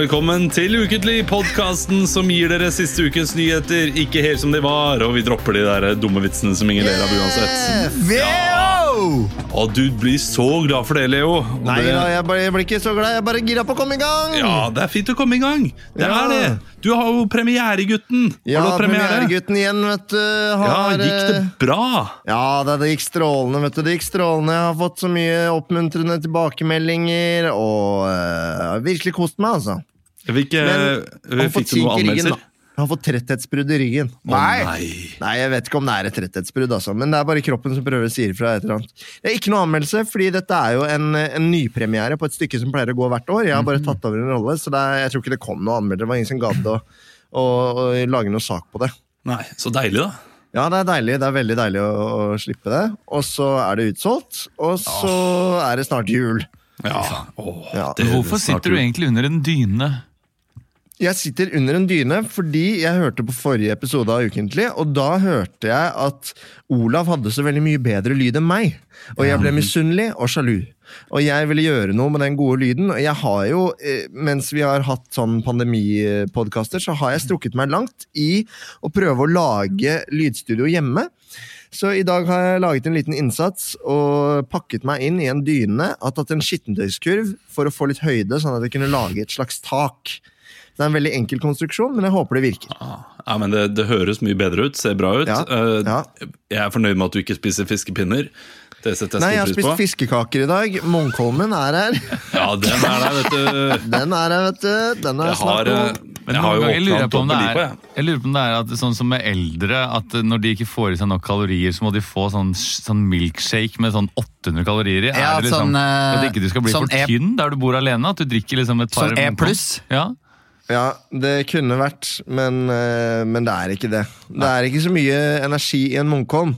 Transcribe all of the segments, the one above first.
velkommen til Ukentlig, podkasten som gir dere siste ukens nyheter ikke helt som de var, og vi dropper de der dumme vitsene som ingen ler av uansett. Veo! Og du blir så glad for det, Leo. Og Nei det, da, jeg, bare, jeg blir ikke så glad. Jeg er bare gira på å komme i gang. Ja, det er fint å komme i gang. Det Ja. er det. Du har jo premiere, gutten. Ja, har premieregutten igjen, vet du. Ja, gikk det eh, bra? Ja, det, det gikk strålende, vet du. Det gikk strålende. Jeg har fått så mye oppmuntrende tilbakemeldinger, og uh, virkelig kost meg, altså. Hvilke, Men har fikk du noen anmeldelser? Har fått tretthetsbrudd i ryggen. Å, nei. Nei, jeg vet ikke om det er et tretthetsbrudd, altså, men det er bare kroppen som prøver å si ifra. et eller annet. Det er ikke noe anmeldelse, fordi dette er jo en, en nypremiere på et stykke som pleier å gå hvert år. Jeg har Mhm. bare tatt over en rolle, så det er, jeg tror ikke det kom noen anmeldere. Det var ingen som gadd å, å, å lage noe sak på det. nei. Så deilig, da. Ja, det er deilig. Det er veldig deilig å, å slippe det. Og så er det utsolgt, og så er det snart jul. Ja. Åh, Ja. det- Hvorfor det er sitter du egentlig under en dyne? Jeg sitter under en dyne fordi jeg hørte på forrige episode av Ukentlig, og da hørte jeg at Olav hadde så veldig mye bedre lyd enn meg. Og jeg ble misunnelig og sjalu. Og jeg ville gjøre noe med den gode lyden. Og jeg har jo, eh, mens vi har hatt sånn pandemipodkaster, så har jeg strukket meg langt i å prøve å lage lydstudio hjemme. Så i dag har jeg laget en liten innsats og pakket meg inn i en dyne. Har tatt en skittentøyskurv for å få litt høyde, sånn at jeg kunne lage et slags tak. Det er en veldig enkel konstruksjon, men jeg håper det virker. Ja, men det, det høres mye bedre ut, ser bra ut. Ja, Eh, ja. Jeg er fornøyd med at du ikke spiser fiskepinner. Det setter jeg Nei, jeg har spist på. fiskekaker i dag. Munkholmen er her. Ja, den er der, vet du. Den er her, vet du. Den er Jeg har, snart eh, god. Men jeg har jo jeg lurer på om det er, jeg. lurer på om det er at, sånn som med eldre, at når de ikke får i seg nok kalorier, så må de få sånn, sånn milkshake med sånn 800 kalorier i. Ja, er det liksom, sånn, eh, for at ikke du skal bli sånn for E- tynn der du bor alene? At du drikker liksom et par Sånn E pluss? Ja. Ja, det kunne vært, men, eh, men det er ikke det. Det er ikke så mye energi i en Munkholm.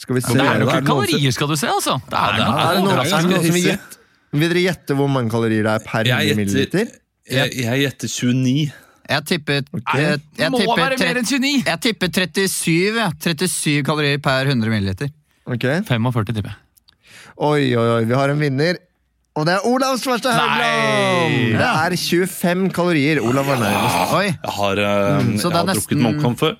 Skal vi se Det er noen kalorier, skal du se, altså! Det er, det Er det er er noen som vil gjette? Vil dere gjette hvor mange kalorier det er per Jeg 100 milliliter? jeg, jeg gjetter 29. Jeg tipper okay. jeg, jeg Må tipper, være mer enn 29! jeg tipper 37, ja. 37 kalorier per 100 milliliter. Ok. 45, tipper jeg. Oi, oi, oi, vi har en vinner. Og det er Olavs første Haugland! Det er 25 kalorier. Olav var nærmest. Oi, Jeg har, eh, Mm, så jeg det er har drukket nesten- Munkholm før.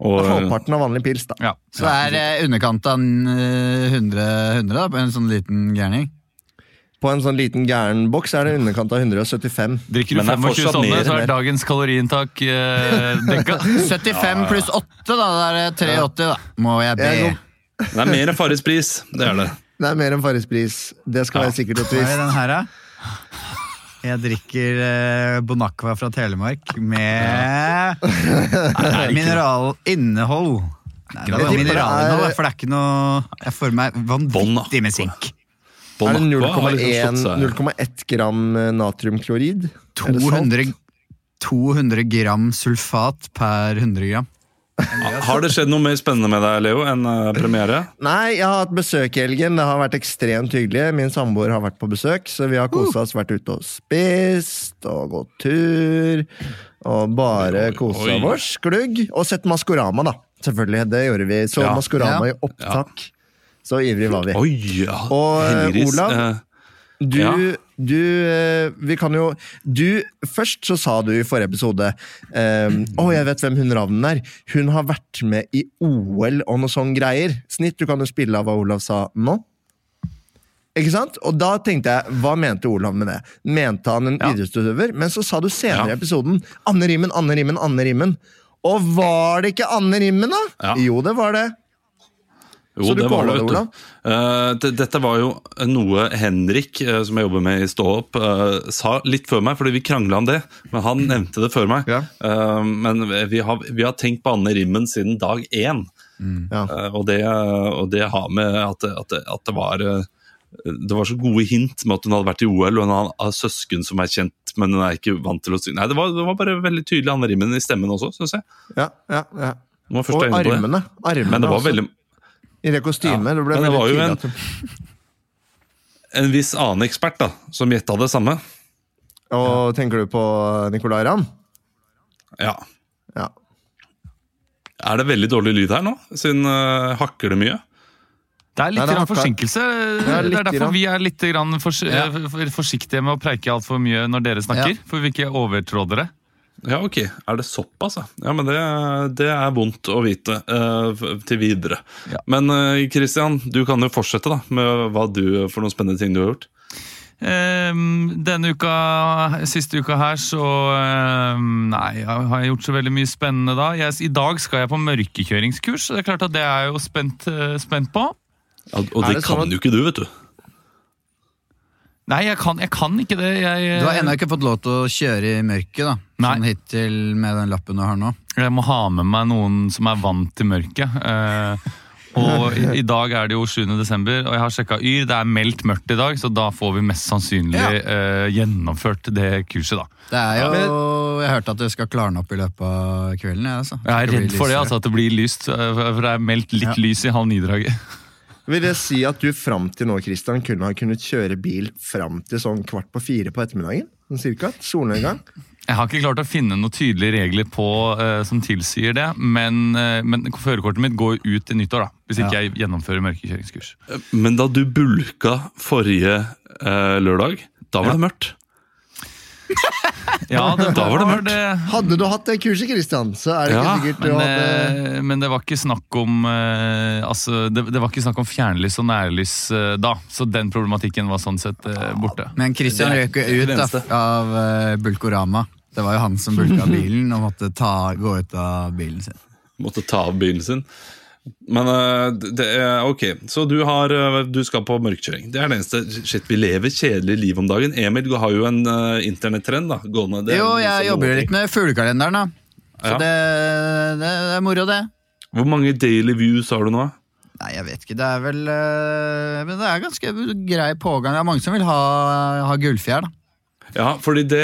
Og, eh, Halvparten av vanlig pils, da. Ja. Så det er eh, underkant av eh, 100, 100 da, på en sånn liten gærning. På en sånn liten gæren boks er det underkant av 175. Drikker du Men det er 25 fortsatt sånne, mer så enn er det. dagens kaloriinntak eh, dekka. 75 pluss 8, da. Da er det 83, da. Må jeg be. Jeg går- det er mer enn Farris pris. Det er det. Det er mer enn Farris pris. Det skal være sikkert og trist. den her. Jeg drikker eh, Bonacqua fra Telemark med mineralinnhold. Mineralinnehold, det er tipper mineralinnhold, er- for det er ikke noe Jeg får meg vanvittig med sink. Er det Bonacqua har liksom 0,1 slått seg- 0,1 gram eh, natriumklorid? Er det salt? 200, 200 gram sulfat per 100 gram. Har det skjedd noe mer spennende med deg, Leo, enn eh, premiere? Nei, jeg har hatt besøk i helgen. Det har vært ekstremt hyggelig. Min samboer har vært på besøk, så vi har kosa oss, vært ute og spist og gått tur. Og bare kosa oss. Glugg. Og sett Maskorama, da. Selvfølgelig. Det gjorde vi. Så Ja. Maskorama Ja. i opptak. Så ivrig var vi. Oi, ja. Og, eh, Heldiggris. Olav? Du, Ja. du eh, Vi kan jo Du, først så sa du i forrige episode um, Å, jeg vet hvem hun Ravnen er. Hun har vært med i OL og noe sånn greier. Snitt, du kan jo spille av hva Olav sa nå. Ikke sant? Og da tenkte jeg, hva mente Olav med det? Mente han en Ja. idrettsutøver? Men så sa du senere Ja. i episoden Anne Rimmen, Anne Rimmen, Anne Rimmen. Og var det ikke Anne Rimmen, da? Ja. Jo, det var det. Jo, det var det, det, vet du. Olav? Eh, dette var jo noe Henrik, uh, som jeg jobber med i Stå opp, uh, sa litt før meg, fordi vi krangla om det. Men han nevnte det før meg. Ja. Men vi har, vi har tenkt på Anne Rimmen siden dag én. Ja. Eh, og, det, og det har med at, at, at det var det var så gode hint med at hun hadde vært i OL, og hun har- søsken som er kjent, men hun er ikke vant til å synge. Nei, det var, det var bare veldig tydelig Anne Rimmen i stemmen også, syns jeg. Ja, ja, ja. Og armene. armene Men det var veldig I det kostymet. Ja, Det ble men det var jo en- en viss annen ekspert da, som gjetta det samme. Og tenker du på Nicolay Ramm? Ja. Ja. Er det veldig dårlig lyd her nå? Siden uh, hakker det mye? Det er litt Nei, det er forsinkelse. Det litt er derfor vi er litt grann fors Ja. eh, forsiktige med å preike altfor mye når dere snakker. Ja. For vi ikke overtråder det. Ja, ok. Er det såpass, ja? Ja, men det, det er vondt å vite uh, til videre. Ja. Men uh, Christian, du kan jo fortsette da, med hva du, for noen spennende ting du har gjort. Um, denne uka, siste uka her, så um, Nei, jeg har jeg gjort så veldig mye spennende da. Jeg, I dag skal jeg på mørkekjøringskurs, så det er klart at det er jeg jo spent, eh, spent på. Ja, og det, det, kan sånn kan at- jo ikke du, vet du. Nei, jeg kan, jeg kan ikke det. Jeg, Du har ennå ikke fått lov til å kjøre i mørket, da. Nei. Sånn hittil med den lappen du har nå. Jeg må ha med meg noen som er vant til mørket. Eh, og i, i dag er det jo 7. desember, og jeg har sjekka Yr. Det er meldt mørkt i dag, så da får vi mest sannsynlig eh, gjennomført det kurset, da. Det er jo, Ja, Jeg hørte at det skal klarne opp i løpet av kvelden. Jeg, altså. Jeg er redd for det, altså, at det blir lyst. eh, For det er meldt litt Ja. lys i halv ni-draget. Vil det si at du fram til nå Christian, kunne ha kunnet kjøre bil fram til sånn kvart på fire på ettermiddagen? Sånn cirka? Solnedgang? Jeg har ikke klart å finne noen tydelige regler på uh, som tilsier det, men, uh, men førerkortet mitt går ut til nyttår, da, hvis ikke jeg gjennomfører mørkekjøringskurs. Men da du bulka forrige uh, lørdag, da var det mørkt. Ja, det, Da var det mørkt. Hadde du hatt det kurset, Christian, så er det Ja, ikke sikkert du Men, hadde eh, men det var ikke snakk om eh, altså, det, det var ikke snakk om fjernlys og nærlys eh, da, så den problematikken var sånn sett borte. Men Christian røk ut av uh, Bulkorama. Det var jo han som bulka bilen og måtte ta, gå ut av bilen sin. Måtte ta av bilen sin. Men eh, det er ok, så du, har, eh, du skal på mørkkjøring. Det er det eneste. Shit, vi lever kjedelig liv om dagen. Emil du har jo en uh, internettrend da, gående. Jo, jeg jobber litt med fuglekalenderen, da. Så Ja. det, det, det er moro, det. Hvor mange daily views har du nå? Nei, jeg vet ikke. Det er vel Men det er ganske grei pågang. Det er mange som vil ha, ha gullfjær, da. Ja, fordi det,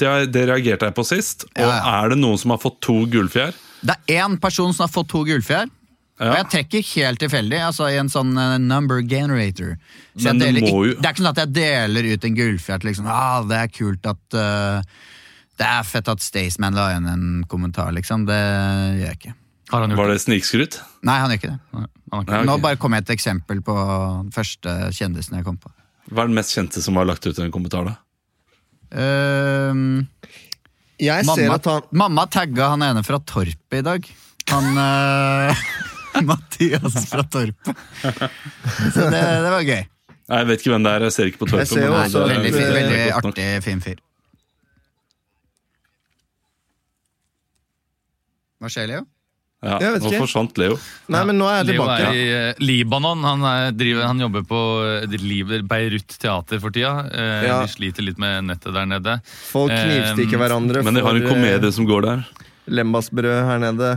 det, det reagerte jeg på sist. Og Ja, ja. er det noen som har fått to gullfjær? Det er én person som har fått to gullfjær. Og jeg trekker helt tilfeldig, altså i en sånn eh, number generator. Så Men jeg det deler, må jo- det er ikke sånn at jeg deler ut en gullfjert liksom ah, Det er kult at uh, Det er fett at Staysman la igjen en kommentar, liksom. Det gjør jeg ikke. Har han gjort Var det snikskryt? Nei, han gjør ikke det. Nei, han har ikke. Ja, ok. Nå bare kom jeg et eksempel på den første kjendisen jeg kom på. Hva er den mest kjente som har lagt ut en kommentar? da? Ehm, Jeg ser mamma, at han mamma tagga han ene fra Torpet i dag. Han eh, Mathias fra Torpet. Så det, det var gøy. Nei, Jeg vet ikke hvem det er, jeg ser ikke på Torp Jeg ser jo men også Veldig, fin, veldig det er godt nok. artig, fin fyr. Hva skjer, Leo? Ja, Jeg vet nå ikke. forsvant Leo. Nei, men nå er jeg Leo tilbake. er i eh, Libanon. Han, er, driver, han jobber på eh, Beirut teater for tida. Eh, Ja. De sliter litt med nettet der nede. Folk knivstikker Eh, hverandre Men de har en for komedie som går der. lembasbrød her nede.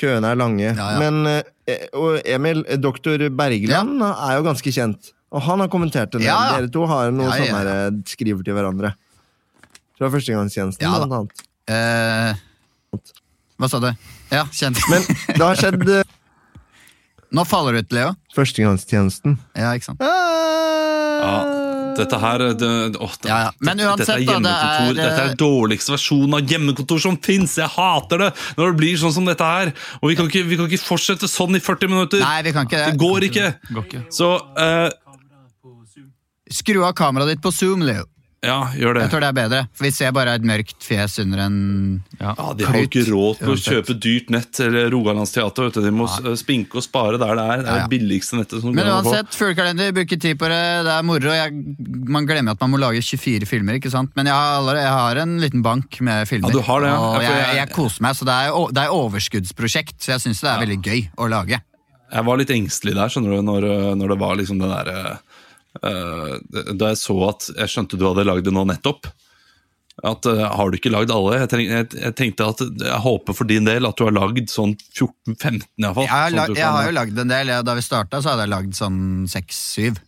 Køene er lange. Ja, ja. Men eh, og Emil, eh, doktor Bergland er jo ganske kjent. Og han har kommentert det. Ja, ja. Dere to har noe Ja, ja, sånn ja. eh, skriver til hverandre. Fra førstegangstjenesten, Ja, blant annet. Eh, hva sa du? Ja, kjent. Men det har skjedd eh, Nå faller du ut, Leo. førstegangstjenesten. Ja, ikke sant? Ja, dette her det, åh, det, Ja, ja. Men uansett, dette er da, det hjemmekontor. er, Dette er eh, dårligste versjon av hjemmekontor som fins! Jeg hater det når det blir sånn som dette her! Og vi kan ikke, vi kan ikke fortsette sånn i 40 minutter! Nei, vi kan ikke det. Det går ikke! Går ikke. Så uh, Skru av kameraet ditt på Zoom, Leo. Ja, gjør det. Jeg tror det er bedre. For vi ser bare et mørkt fjes under en Ja. Ja, De har jo ikke råd til å kjøpe dyrt nett eller Rogalands Teater. Vet du. De må ja. spinke og spare der det er. Det er Ja, ja. det billigste nettet som Men uansett, fuglekalender, bruker tid på det, det er moro. Jeg, man glemmer at man må lage 24 filmer, ikke sant? Men jeg har, allerede, jeg har en liten bank med filmer. Ja, du har det, ja. Og jeg, jeg- jeg koser meg, så det er, det er overskuddsprosjekt. Så jeg syns det er veldig gøy å lage. Jeg var litt engstelig der, skjønner du, når, når det var liksom den derre eh, Da jeg så at Jeg skjønte du hadde lagd det nå nettopp. At eh, Har du ikke lagd alle? Jeg, treng, jeg, jeg tenkte at Jeg håper for din del at du har lagd sånn 14-15, iallfall. Jeg har, lag, sånn jeg har jo lagd en del. Da vi starta, så hadde jeg lagd sånn seks-syv.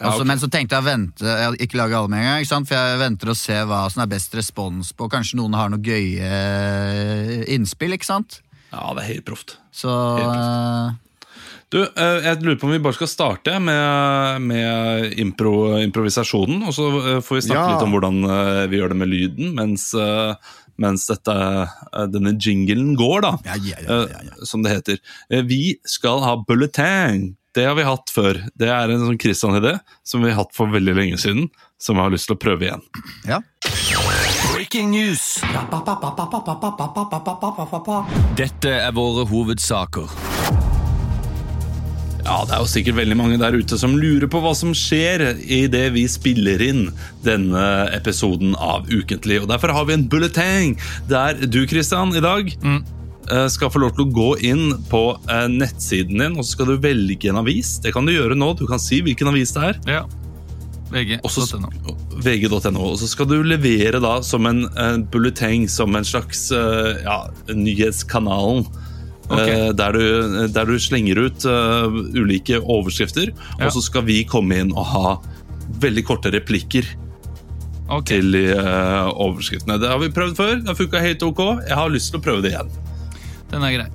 Ja, ok. Men så tenkte jeg å vente, jeg ikke lage alle med en gang, for jeg venter og ser hva som er best respons på. Kanskje noen har noen gøye eh, innspill, ikke sant? Ja, det er helt proft. Så Helt eh, Du, eh, jeg lurer på om vi bare skal starte med, med impro, improvisasjonen. Og så eh, får vi snakke Ja. litt om hvordan eh, vi gjør det med lyden mens, eh, mens dette, eh, denne jinglen går, da. Ja, ja, ja, ja, ja. eh, Som det heter. Eh, Vi skal ha bulletin. Det har vi hatt før. Det er en sånn Christian-idé som vi har hatt for veldig lenge siden, som jeg har lyst til å prøve igjen. Ja. Breaking news. Dette er våre hovedsaker. Ja, Det er jo sikkert veldig mange der ute som lurer på hva som skjer i det vi spiller inn denne episoden av Ukentlig. Og Derfor har vi en bulleteng der du, Christian, i dag mm. skal få lov til å gå inn på eh, nettsiden din, og så skal du velge en avis. Det kan du gjøre nå. Du kan si hvilken avis det er. Ja. VG.no. VG.no. Og så skal du levere da som en, en bulleteng, som en slags eh, ja, nyhetskanalen. Eh, der, du, der du slenger ut uh, ulike overskrifter, Ja. og så skal vi komme inn og ha veldig korte replikker Okay. til eh, overskriftene. Det har vi prøvd før. Det har funka helt ok. Jeg har lyst til å prøve det igjen. Den er grei.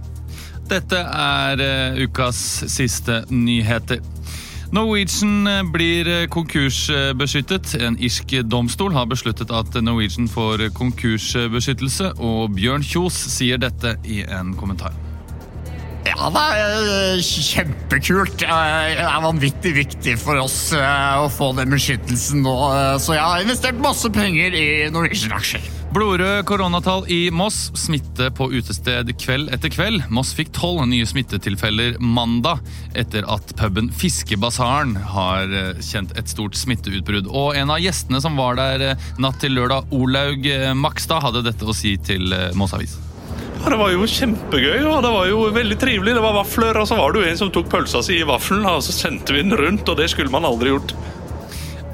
Dette er uh, ukas siste nyheter. Norwegian blir konkursbeskyttet. En irsk domstol har besluttet at Norwegian får konkursbeskyttelse, og Bjørn Kjos sier dette i en kommentar. Ja, er eh, kjempekult. Det er vanvittig viktig for oss eh, å få den beskyttelsen nå, eh, så jeg har investert masse penger i Norwegian-aksjer. Blodrøde koronatall i Moss. Smitte på utested kveld etter kveld. Moss fikk tolv nye smittetilfeller mandag etter at puben Fiskebasaren har kjent et stort smitteutbrudd. Og en av gjestene som var der natt til lørdag, Olaug Makstad, hadde dette å si til Moss Avis. Det var jo kjempegøy, og det var jo veldig trivelig. Det var vafler, og så var det jo en som tok pølsa si i vaffelen, og så sendte vi den rundt, og det skulle man aldri gjort.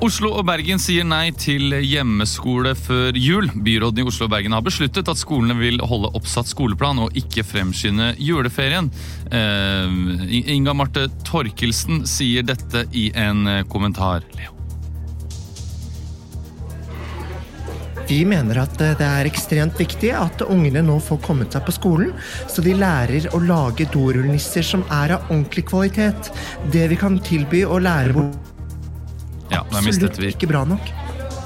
Oslo og Bergen sier nei til hjemmeskole før jul. Byråden i Oslo og Bergen har besluttet at skolene vil holde oppsatt skoleplan og ikke fremskynde juleferien. Eh, Inga Marte Torkelsen sier dette i en kommentar. Leo. Vi mener at eh, det er ekstremt viktig at ungene nå får kommet seg på skolen, så de lærer å lage dorullnisser som er av ordentlig kvalitet. Det vi kan tilby å lære bort, Ja, absolutt vi ikke bra nok.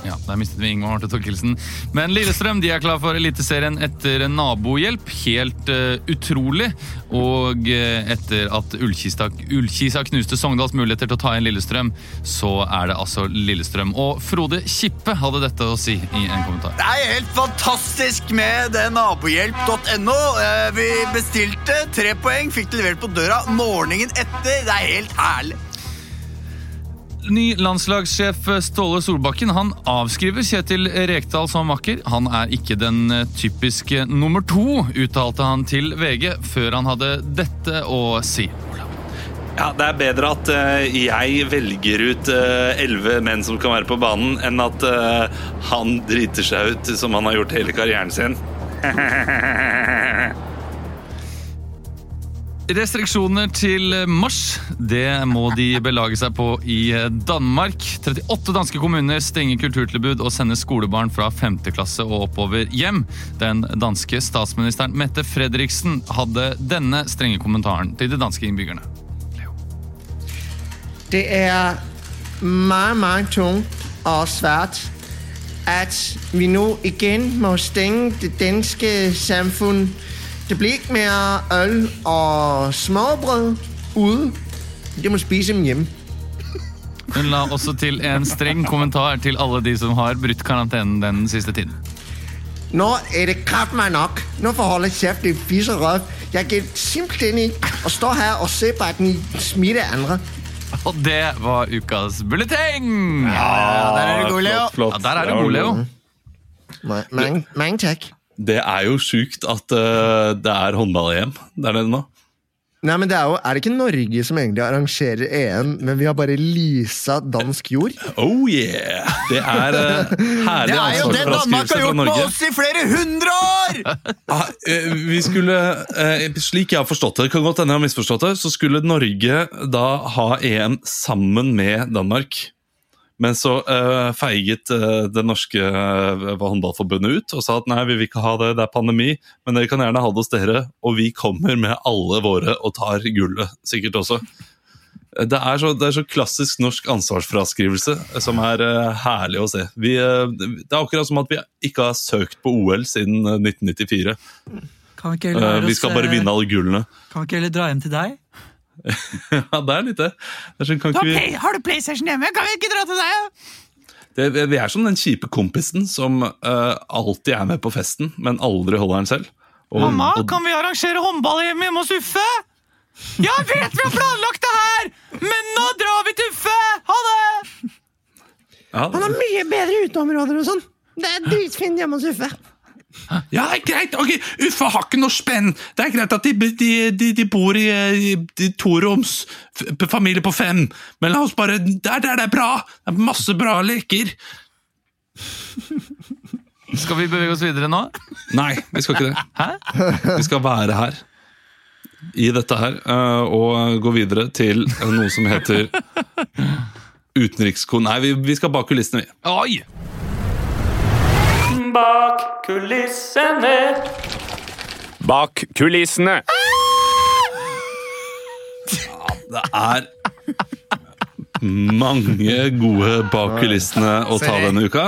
Ja, der mistet vi Ingvar Marte Torkelsen. Men Lillestrøm de er klar for Eliteserien etter nabohjelp. Helt uh, utrolig. Og uh, etter at Ullkisa, Ullkisa knuste Sogndals muligheter til å ta inn Lillestrøm, så er det altså Lillestrøm. Og Frode Kippe hadde dette å si i en kommentar. Det er helt fantastisk med det nabohjelp.no. Uh, Vi bestilte tre poeng, fikk det levert på døra morgenen etter. Det er helt herlig. Ny landslagssjef Ståle Solbakken han avskriver Kjetil Rekdal som makker. Han er ikke den typiske nummer to, uttalte han til VG før han hadde dette å si. Ja, Det er bedre at eh, jeg velger ut eh, elleve menn som kan være på banen, enn at eh, han driter seg ut som han har gjort hele karrieren sin. Restriksjoner til mars, det må de belage seg på i Danmark. 38 danske kommuner stenger kulturtilbud og sender skolebarn fra 5. klasse og oppover hjem. Den danske statsministeren Mette Fredriksen hadde denne strenge kommentaren til de danske innbyggerne. Det er meget, meget tungt og svært at vi nå igjen må stenge det danske samfund. Det blir ikke mer øl og smørbrød ute. Det må spise dem hjemme. Hun la også til en streng kommentar til alle de som har brutt karantenen den siste tiden. Nå er det kraft meg nok. Nå får holde kjeft, din fisserøv. Jeg gir simpelthen ikke å stå her og se på at den smitter andre. Og det var ukas bulleteng! Ja, der er du god, Leo. Flott, flott. Ja, der er du god, Leo. Mange takk. Det er jo sjukt at uh, det er håndball-EM der nede nå. Nei, men det er, jo, er det ikke Norge som egentlig arrangerer EM, men vi har bare leasa dansk jord? Oh yeah! Det er uh, herlig Det er jo det Danmark har fra gjort med oss i flere hundre år! Ah, eh, vi skulle, eh, Slik jeg har forstått det, det kan godt hende jeg har misforstått det, så skulle Norge da ha EM sammen med Danmark. Men så uh, feiget uh, det norske uh, håndballforbundet ut og sa at nei, vi vil ikke ha det, det er pandemi, men dere kan gjerne ha det hos dere, og vi kommer med alle våre og tar gullet sikkert også. Det er så, det er så klassisk norsk ansvarsfraskrivelse som er herlig å se. Vi, det er akkurat som at vi ikke har søkt på OL siden eh, 1994. Kan vi ikke Eh, heller, vi skal bare vinne alle gullene. Kan vi ikke heller dra hjem til deg? Ja, det er litt det. det er sånn, kan ikke vi, Har du PlayStation hjemme? Kan vi ikke dra til deg? det, vi er som den kjipe kompisen som uh, alltid er med på festen, men aldri holder den selv. Og, Mamma, og, kan vi arrangere håndball hjemme hjemme hos Uffe? Jeg vet vi har planlagt det her, men nå drar vi til Uffe! Ha det! ja, Han har mye bedre uteområder og sånn. Det er dritfint hjemme hos Uffe. Ja, det er greit. ok, Uffa har ikke noe spenn. Det er greit at de, de, de, de bor i, i toroms, familie på fem, men la oss bare Der, der, det er bra! Det er masse bra leker. Skal vi bevege oss videre nå? Nei, vi skal ikke det. Vi skal være her. I dette her, eh, og gå videre til noe som heter utenrikskon... Nei, vi, vi skal bak kulissene, vi. Oi! Bak kulissene. Bak kulissene. Det er mange gode bak kulissene å ta denne uka.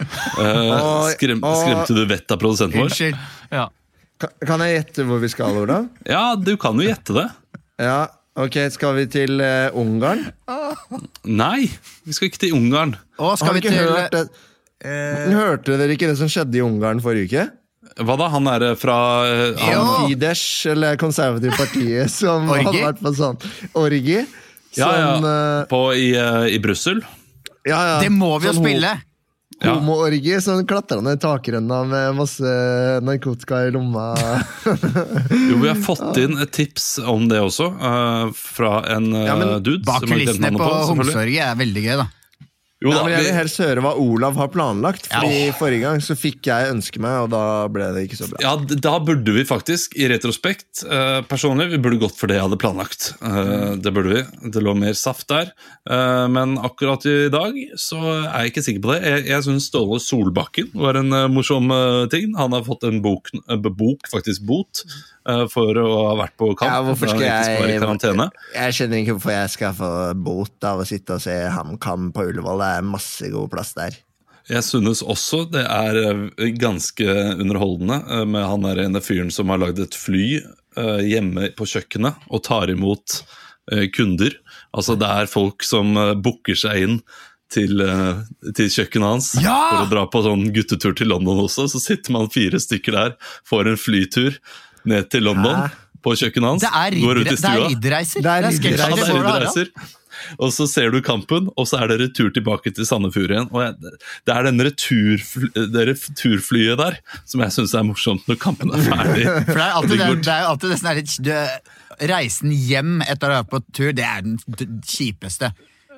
Eh, skrem, skremte du vettet av produsenten vår? Unnskyld. Ja. Kan, kan jeg gjette hvor vi skal, Ola? Ja, du kan jo gjette det. Ja, ok, Skal vi til uh, Ungarn? Nei, vi skal ikke til Ungarn. Å, skal Har vi ikke til hørt det? Hørte dere ikke det som skjedde i Ungarn forrige uke? Hva da? Han er fra eh, han. Fidesz, eller konservative partiet, som hadde vært på sånn orgi. Ja, ja. Sånn, eh, på, i, eh, i Brussel. ja, ja. Det må vi jo Sånn spille! Ja. Homoorgi, sånn klatrende i takrenna med masse narkotika i lomma. Jo, vi har fått inn et tips om det også, uh, fra en uh, Ja, men dude. Bak kulissene på, på selvfølgelig. Er veldig gøy, da. Jo da, jeg vil helst høre hva Olav har planlagt, Fordi forrige gang så fikk jeg ønske meg, og da ble det ikke så bra. ja, da burde vi faktisk, i retrospekt, uh, personlig, vi burde gått for det jeg hadde planlagt. Uh, det burde vi. Det lå mer saft der. Uh, men akkurat i dag så er jeg ikke sikker på det. Jeg, jeg syns Ståle Solbakken var en morsom ting. Han har fått en bok, bok faktisk bot, for å ha vært på kamp. Ja, hvorfor skal jeg, jeg. Jeg skjønner ikke hvorfor jeg skal få bot av å sitte og se HamKam på Ullevål. Det er masse god plass der. Jeg synes også det er eh, ganske underholdende eh, med han der ene fyren som har lagd et fly eh, hjemme på kjøkkenet og tar imot kunder. Altså det er folk som booker seg inn til, til kjøkkenet hans for å dra på sånn guttetur til London også. Så sitter man fire stykker der, får en flytur ned til London Ja. på kjøkkenet hans. Det er, går ut i det er stua. Det er Ja, det er riddereiser. ridderreiser. Og så ser du kampen, og så er det retur tilbake til Sandefjord igjen. Og jeg, det er den returfly, det returflyet der som jeg syns er morsomt når kampen er ferdig. For det er alltid, det det, er alltid det sånn her, du, Reisen hjem etter å ha vært på tur, det er den kjipeste.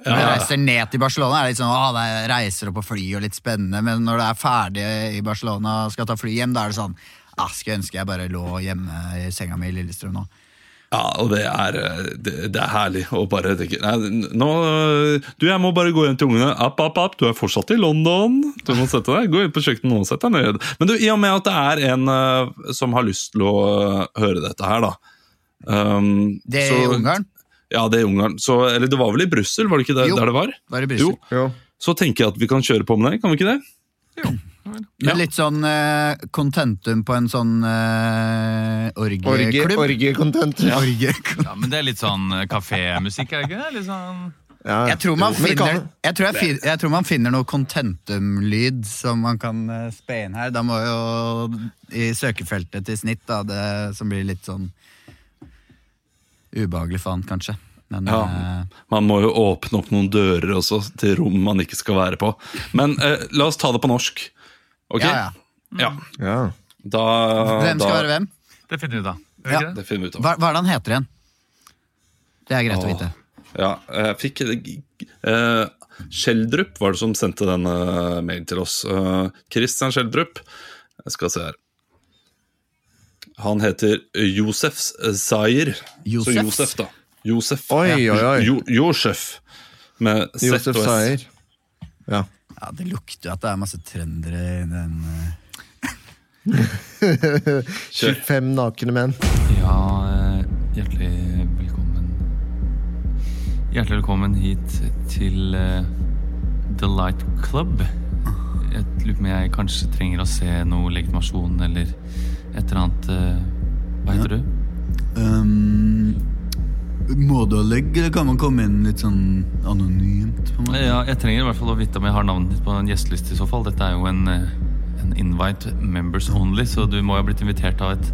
Når du reiser ned til Barcelona, er det litt sånn, å, det er reiser opp på fly og litt spennende, men når du er ferdig i Barcelona og skal ta fly hjem, da er det sånn ah, Skulle ønske jeg bare lå hjemme i senga mi i Lillestrøm nå. Ja, og det er, det, det er herlig å bare tenke Nei, nå Du, jeg må bare gå hjem til ungene. App, app, app, du er fortsatt i London. Du må sette deg. Gå inn på kjøkkenet og sett deg ned. Men du, i og med at det er en uh, som har lyst til å eh, høre dette her, da um, Det er i Ungarn. Ja, det er i Ungarn. Så, eller det var vel i Brussel, var det ikke det, Jo. der det var? Var i Brussel. Jo. Jo. Så tenker jeg at vi kan kjøre på med det, kan vi ikke det? Men litt sånn eh, contentum på en sånn uh, Orgie, orgieklubb. orgie-content. Orgie. ja, Men det er litt sånn eh, kafémusikk, er det ikke det? Litt sånn... Ja. Jeg tror man Jo, finner, jeg tror, jeg, jeg tror man finner noe contentum-lyd som man kan uh, spe inn her. Da må jo i søkefeltet til snitt, da, det som blir litt sånn ubehagelig for han, kanskje. Men Ja. Man må jo åpne opp noen dører også til rom man ikke skal være på. Men eh, la oss ta det på norsk. Ok? ja, ja. Ja. Ja. Da, Hvem skal da, være hvem? Det finner vi ut av. Ja. det? Finner vi ut av. Hva, hva er det han heter igjen? Det er greit å vite. Ja, jeg fikk eh, Skjeldrup var det som sendte den eh, mailen til oss. Eh, Christian Skjeldrup. Jeg skal se her. Han heter Josef Zayer. Josef? Så Josef, da. Josef. Oi, oi, oi. Jo, Josef. Med Z Josef og S. Sayer. Ja. Ja, Det lukter jo at det er masse trøndere i den uh... 25 nakne menn. Ja, eh, hjertelig velkommen Hjertelig velkommen hit til uh, The Light Club. Jeg lurer på om jeg kanskje trenger å se noe legitimasjon eller et eller annet Uh, Hva heter du? um, Må du ha legg, eller kan man komme inn litt sånn anonymt? på en måte? Ja, jeg trenger i hvert fall å vite om jeg har navnet ditt på en gjesteliste i så fall. Dette er jo en, eh, en invite members only, så du må jo ha blitt invitert av et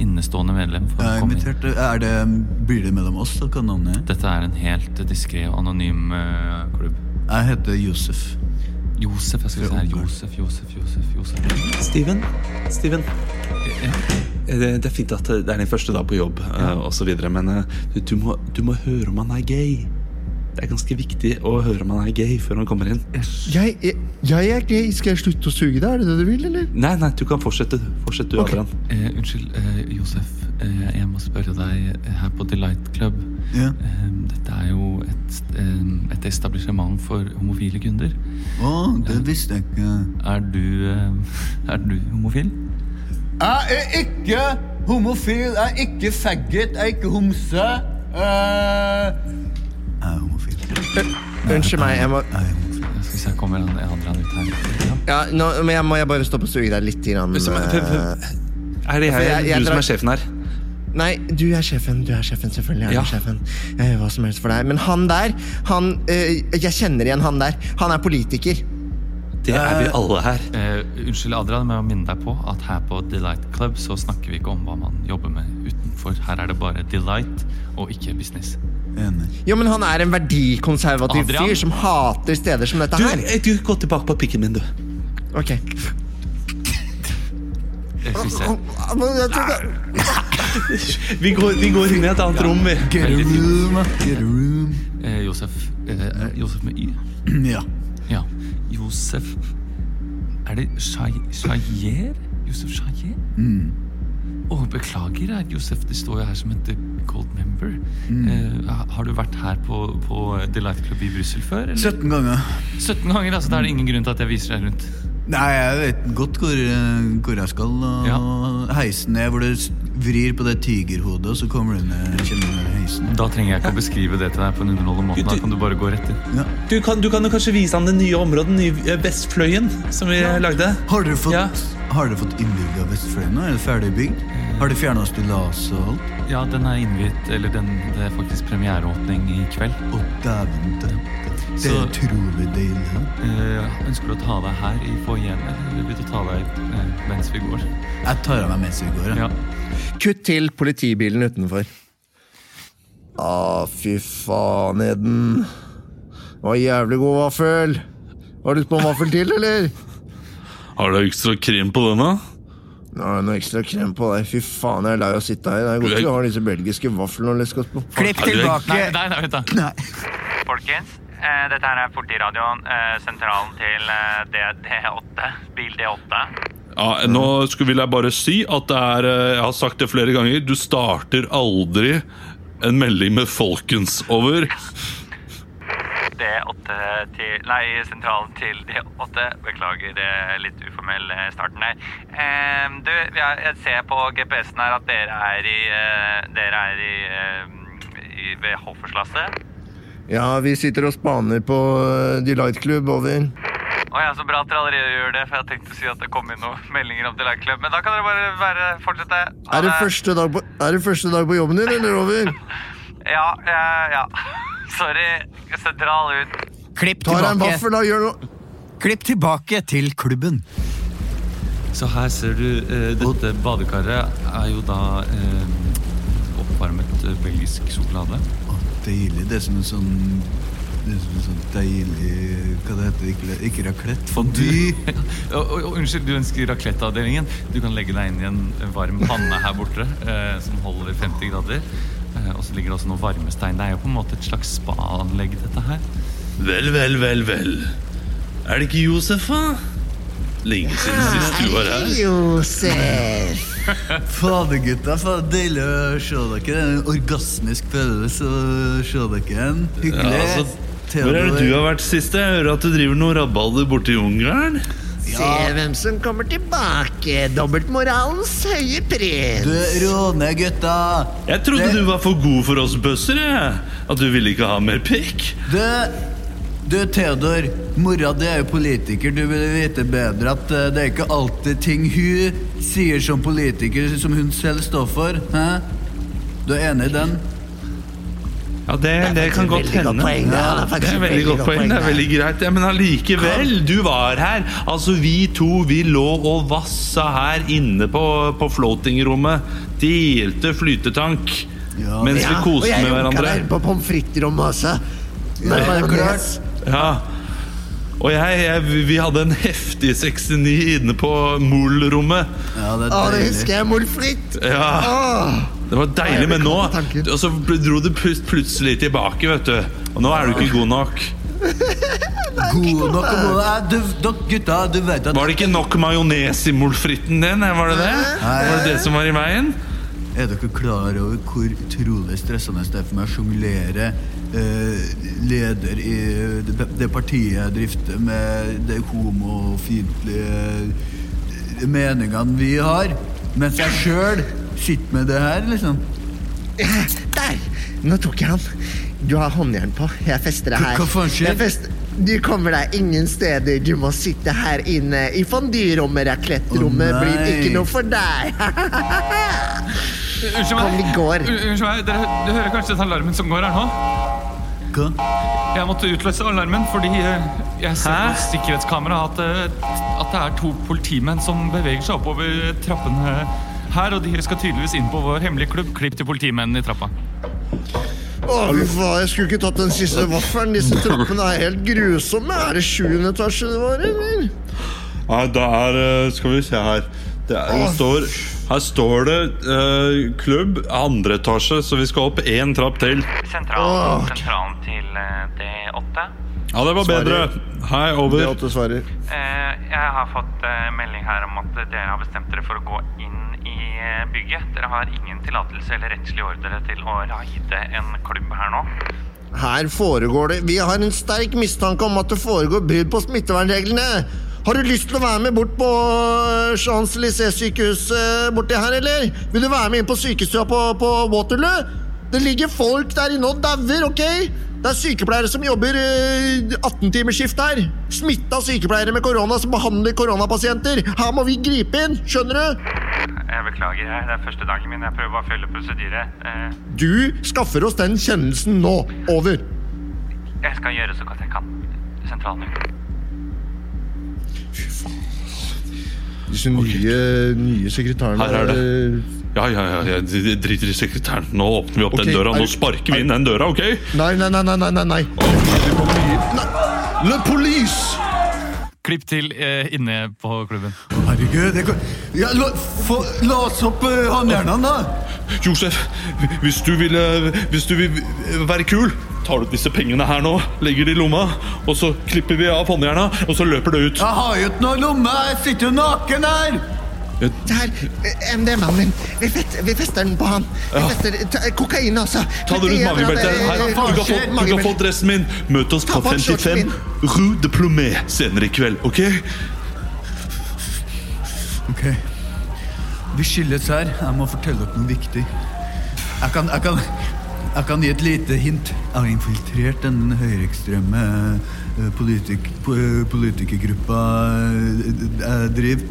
innestående medlem. for Jeg å er invitert. Er det, blir det mellom oss, da? Hva navnet er? Dette er en helt diskré og anonym uh, klubb. Jeg heter Josef. Josef, jeg skal si her. Josef, Josef, Josef. Josef. Steven? Steven? Eh, Det, det er fint at det er din første dag på jobb, eh, og så videre, men eh, du, du, må, du må høre om han er gay. Det er ganske viktig å høre om han er gay før han kommer inn. Jeg, jeg, jeg er gay. Skal jeg slutte å suge deg? Er det det du vil, eller? Nei, nei, du kan fortsette. Fortsett du, okay. Adrian. Eh, unnskyld, eh, Josef. Eh, jeg må spørre deg eh, her på Delight Club. Ja. Eh, dette er jo et, eh, et etablissement for homofile kunder. Å, det visste jeg ikke. Er du, eh, er du homofil? Jeg er ikke homofil, jeg er ikke faggot, jeg er ikke homse. Uh... Jeg er homofil. Unnskyld meg, jeg må Jeg er homofil. Se, kommer han andre ut her? Ja. nå, men jeg må jeg bare stoppe og suge deg litt. Grann, eh, Er det jeg, jeg- jeg du som drar- er sjefen her? Nei, du er sjefen. Du er sjefen, selvfølgelig. er Ja. du sjefen. Jeg gjør hva som helst for deg. Men han der, han eh, Jeg kjenner igjen han der. Han er politiker. Det er vi alle her. Eh, unnskyld, Adrian, men jeg må minne deg på at her på Delight Club så snakker vi ikke om hva man jobber med utenfor. Her er det bare delight og ikke business. Enig. Jo, men han er en verdikonservativ Adrian? fyr som hater steder som dette Du, her. eh, du, gå tilbake på pikken min, du. Ok. Jeg skal jeg Vi går, vi går inn i et annet rom, vi. Get a room, get a room. Eh, Josef. Eh, Josef med Y. Ja. Ja. Josef Er det Shayer? Josef Shayer? Å, beklager, eh, Josef. Det står jo her som et eh, gold member. Eh, ha- har du vært her på, på Delight Club i Brussel før? Eller? 17 ganger. 17 ganger, altså. Da er det ingen grunn til at jeg viser deg rundt. Nei, jeg vet godt hvor, eh, hvor jeg skal. Og Heisen er hvor s- vrir på det tigerhodet, og så kommer du ned, ned heisen. Da trenger jeg ikke å beskrive det til deg på en underholdende måte. Da kan du bare gå rett inn. Ja. Du kan, du kan jo kanskje vise ham det nye området, den nye eh, Vestfløyen, som vi lagde. Har dere fått, Ja. har dere fått innbygd av Vestfløyen nå? Er det ferdig bygd? Har de fjerna stillaset og alt? Ja, den er innviet, eller den, det er faktisk premiereåpning i kveld. Å, dæven. Det er Så- utrolig deilig. Eh, ønsker du å ta deg her i foajeen, eller vil du ta deg uh, mens vi går? Jeg tar av meg mens vi går. ja. Ja. Kutt til politibilen utenfor. Å, fy faen, Eden. Det var jævlig god vaffel. Har du lyst på en vaffel til, eller? Har du ekstra krem på denne? Nå er det noe ekstra krem på deg. Fy faen, jeg er lei av å sitte her. Det er godt vi har disse belgiske vaflene å leske oss på. Klipp tilbake. Nei, nei, nei, vent da. Nei. Folkens, dette her er politiradioen, eh, sentralen til eh, D- D8, bil D8. Ja, nå skulle, vil jeg bare si at det er eh, Jeg har sagt det flere ganger. Du starter aldri en melding med 'folkens' over. D8 til Nei, sentralen til D8. Beklager det litt uformell eh, starten der. Eh, du, jeg, jeg ser på GPS-en her at dere er i eh, Dere er i, eh, i ved Hofferslasset. Ja, vi sitter og spaner på uh, Delight Club over. Å ja, så bra at dere allerede gjør det, for jeg tenkte å si at det kom inn noen meldinger om Delight Club. Men da kan dere bare være, fortsette. Ha Er det, første dag på, er det første dag på jobben din, eller over? Ja, ja, ja. Sorry. Sentral ut. Klipp Ta deg en tilbake. vaffel, da. Gjør noe. Klipp tilbake til klubben. Så her ser du, eh, dette badekaret er jo da eh, oppvarmet eh, belgisk sjokolade. Deilig. Det er som en sånn det er som en sånn deilig Hva det heter Ikke, ikke raclette. Fondue. unnskyld, du ønsker raclette-avdelingen. Du kan legge deg inn i en varm panne her borte eh, som holder 50 grader. Eh, og så ligger det også noe varmestein. Det er jo på en måte et slags spa-anlegg, dette her. Vel, vel, vel, vel. Er det ikke Josef, da? Lenge siden sist du var her. Josef. Fader, gutta. Fader, deilig å se dere. Det er en orgasmisk følelse å se dere igjen. Hyggelig. Ja, altså, hvor er det du har vært sist? Jeg hører at du driver noe rabalder borte i Ja. Se hvem som kommer tilbake. Dobbeltmoralens høye pris. Du, råne, gutta. Jeg trodde Det- du var for god for oss bøsser. At du ville ikke ha mer pikk. Du, du Theodor, mora di er jo politiker. Du vil vite bedre at eh, det er ikke alltid ting hun sier som politiker, som hun selv står for. Hæ? Du er enig i den? Ja, det, det kan godt hende. poeng, det er det er veldig godt poeng. Det er veldig greit. Ja, men allikevel, du var her. Altså, vi to vi lå og vassa her inne på, på floatingrommet. Delte flytetank. mens vi koste med hverandre. på pommes frites-rommet også. Med majones. Ja. Og jeg, jeg, vi hadde en heftig 69 inne på Mol-rommet. Ja, det Å, det husker jeg. Mol fritt. Ja. Åh. Det var deilig, men nå. Og så dro du plutselig tilbake, vet du. Og nå er du ikke god nok. God nok du, du, gutta, du vet at Var det ikke nok majones i molfritten din? Var det det? Var det det som var i veien? Er dere klar over hvor utrolig stressende det er for meg å sjonglere eh, leder i det, det partiet jeg drifter med de homofiendtlige eh, meningene vi har, mens jeg sjøl sitter med det her, liksom? Der! Nå tok jeg han. Du har håndjern på. Jeg fester det her. Hva faen skjer? Du kommer deg ingen steder. Du må sitte her inne i fondyrommet. Raclette-rommet nei. blir ikke noe for deg. Unnskyld Kom, vi meg. går. Unnskyld meg, dere, Du hører kanskje den alarmen som går her nå? Hva? Jeg måtte utløse alarmen fordi eh, jeg ser på sikkerhetskamera at, eh, at det er to politimenn som beveger seg oppover trappene her, og de skal tydeligvis inn på vår hemmelige klubb. Klipp til politimennene i trappa. Å, jeg skulle ikke tatt den siste vaffelen. Disse trappene er helt grusomme. Er det sjuende etasje det var, eller? Nei, det er eh, Skal vi se her. Det, er, her, står, her står det uh, klubb, andre etasje, så vi skal opp én trapp til. Sentralen, sentralen til eh, D8. Ja, det var bedre. Hei, Det over. D8 svarer. Eh, jeg har fått eh, melding her om at dere har bestemt dere for å gå inn i eh, bygget. Dere har ingen tillatelse eller rettslig ordre til å raide en klubb her nå. Her foregår det Vi har en sterk mistanke om at det foregår brudd på smittevernreglene. Har du lyst til å være med bort på øh, Champs-Élysées-sykehuset borti her, eller? Vil du være med inn på sykestua på, på Waterloo? Det ligger folk der inne og dauer, ok? Det er sykepleiere som jobber øh, 18-timersskift her. Smitta sykepleiere med korona som behandler koronapasienter. Her må vi gripe inn, skjønner du? Jeg beklager, jeg. det er første dagen min. Jeg prøver å følge prosedyre. Eh, Du skaffer oss den kjennelsen nå. Over. jeg skal gjøre så godt jeg kan. Sentralen. Disse nye, nye sekretærene Her er det. Ja, Ja, ja, ja, de driter i sekretæren. Nå åpner vi opp den døra. Nå sparker vi inn den døra, ok? Nei, nei, nei, nei, nei, nei, Oh. Det kommer nye- Nei. Le police! Klipp til eh, inne på klubben. Herregud, det kan... ja, la, få, la oss opp uh, håndjernene, da! Josef, hvis du vil, eh, hvis du vil være kul, tar du disse pengene her nå, legger de i lomma, og så klipper vi av håndjerna, og så løper det ut. Jeg har jo ikke noe lomme, jeg sitter jo naken her! Der, eh, MDMA-en min. Vi, vi fester den på han. Vi fester ta, kokain også. Ta det rundt magebeltet. Her, du, kan få, du kan få dressen min. Møt oss på på 55 Rue de Plomé senere i kveld, ok? Ok. Vi skilles her. Jeg må fortelle dere noe viktig. Jeg kan, jeg kan, jeg kan gi et lite hint. Jeg har infiltrert den høyreekstreme eh, politik, politikergruppa eh, jeg driver.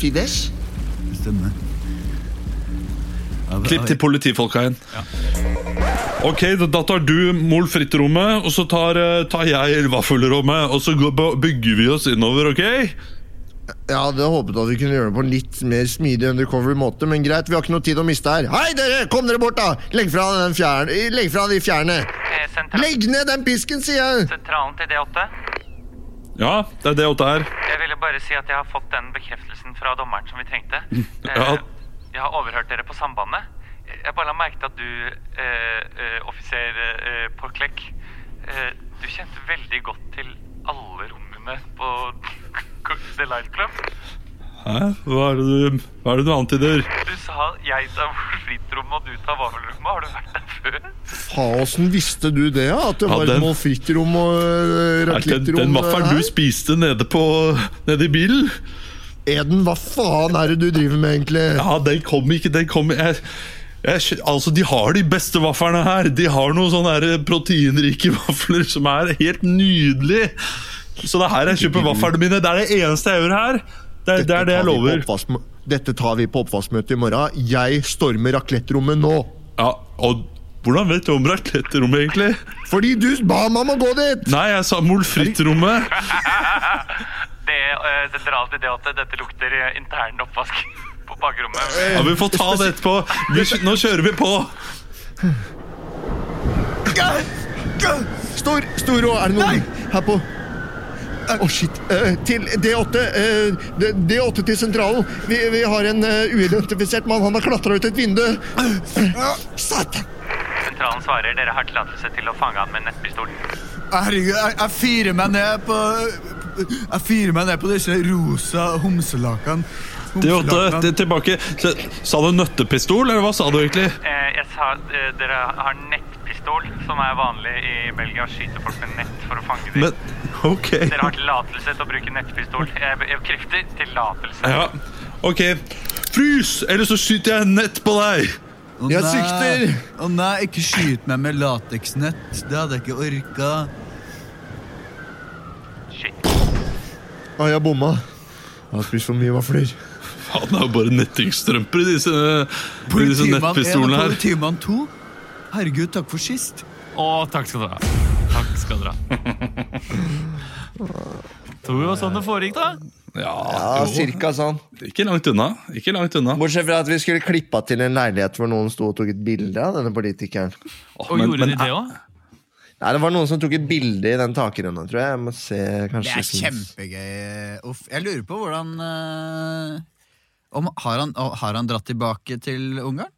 Fidesz? Stemmer. Ja, Klipp til politifolka igjen. Ok, da, tar du Mol Fritt-rommet, og så tar, eh, tar jeg Vaffelrommet, og så bygger vi oss innover, ok? Jeg hadde håpet at vi kunne gjøre det på en litt mer smidig undercover måte, men greit, vi har ikke noe tid å miste her. Hei, dere! Kom dere bort, da! Legg fra, den fjern, legg fra de fjerne. Eh, Legg ned den pisken, sier jeg! sentralen til D8. Ja, det er det åtte er. Jeg ville bare si at jeg har fått den bekreftelsen fra dommeren som vi trengte. Eh, Ja. Jeg har overhørt dere på sambandet. Jeg bare la merke til at du, eh, eh, offiser eh, Porklek, eh, du kjente veldig godt til alle rommene på The Light Club. Hæ? Hva er det du, hva er det du antyder? Du sa jeg tar frittrommet og du tar vaffelrommet. Har du vært der før? Faen, visste du det, ja? At det Ja, var den- et og øh, Er den, rakettrom den vaffelen du spiste nede, på, nede i bilen? Eden, hva faen er det du driver med, egentlig? Ja, den kom ikke. Den kom jeg, jeg, Altså, De har de beste vaflene her. De har noen sånne proteinrike vafler som er helt nydelige. Så det er her jeg kjøper vaflene mine. Det er det eneste jeg gjør her. Det, er- det er det jeg tar vi på lover. Dette tar vi på oppvaskmøtet i morgen. Jeg stormer raklettrommet nå. Ja, og Hvordan vet du om raklettrommet egentlig? Fordi du ba meg om å gå dit! Nei, jeg sa molfrittrommet. Det det drar alltid det at dette lukter eh, intern oppvask på bakrommet. Ja, vi får ta det etterpå. Vi, nå kjører vi på. Stor, Storo, er det noen her på Å, shit. Eh, til D8. eh, D- D8 til sentralen. Vi, vi har en eh, uidentifisert mann. Han har klatra ut et vindu. Satan! Sentralen svarer dere har tillatelse til å fange han med nettpistol. Herregud, jeg, jeg fyrer meg ned på Jeg fyrer meg ned på disse rosa homselakene. Det er åtte, det er tilbake. Sa du nøttepistol, eller hva sa du egentlig? Eh, jeg sa dere har nettpistol, som er vanlig i Belgia. Skyter folk med nett for å fange dem. Men, ok. Dere har tillatelse til å bruke nettpistol. Jeg jeg bekrefter tillatelse. Ja, ok. Frys, eller så skyter jeg nett på deg. Å Jeg nei. sikter. Å nei, ikke skyt meg med lateksnett. Det hadde jeg ikke orka. Shit. Å, jeg bomma. Jeg har spist for mye vafler. Faen, det er jo bare nettingstrømper i disse, i disse nettpistolene her. politimann 2. Herregud, takk for sist. Å, takk skal dere ha. Takk skal dere ha. Tror det var sånn det foregikk, da. Ja, Ja, cirka sånn. Ikke langt unna. Ikke langt unna. Bortsett fra at vi skulle klippa til en leilighet hvor noen sto og tok et bilde av denne politikeren. Og men- gjorde men- de det òg? Nei, Det var noen som tok et bilde i den takrenna, tror jeg. Jeg må se, Det er kjempegøy. Uff. Jeg lurer på hvordan eh, om, har, han, har han dratt tilbake til Ungarn?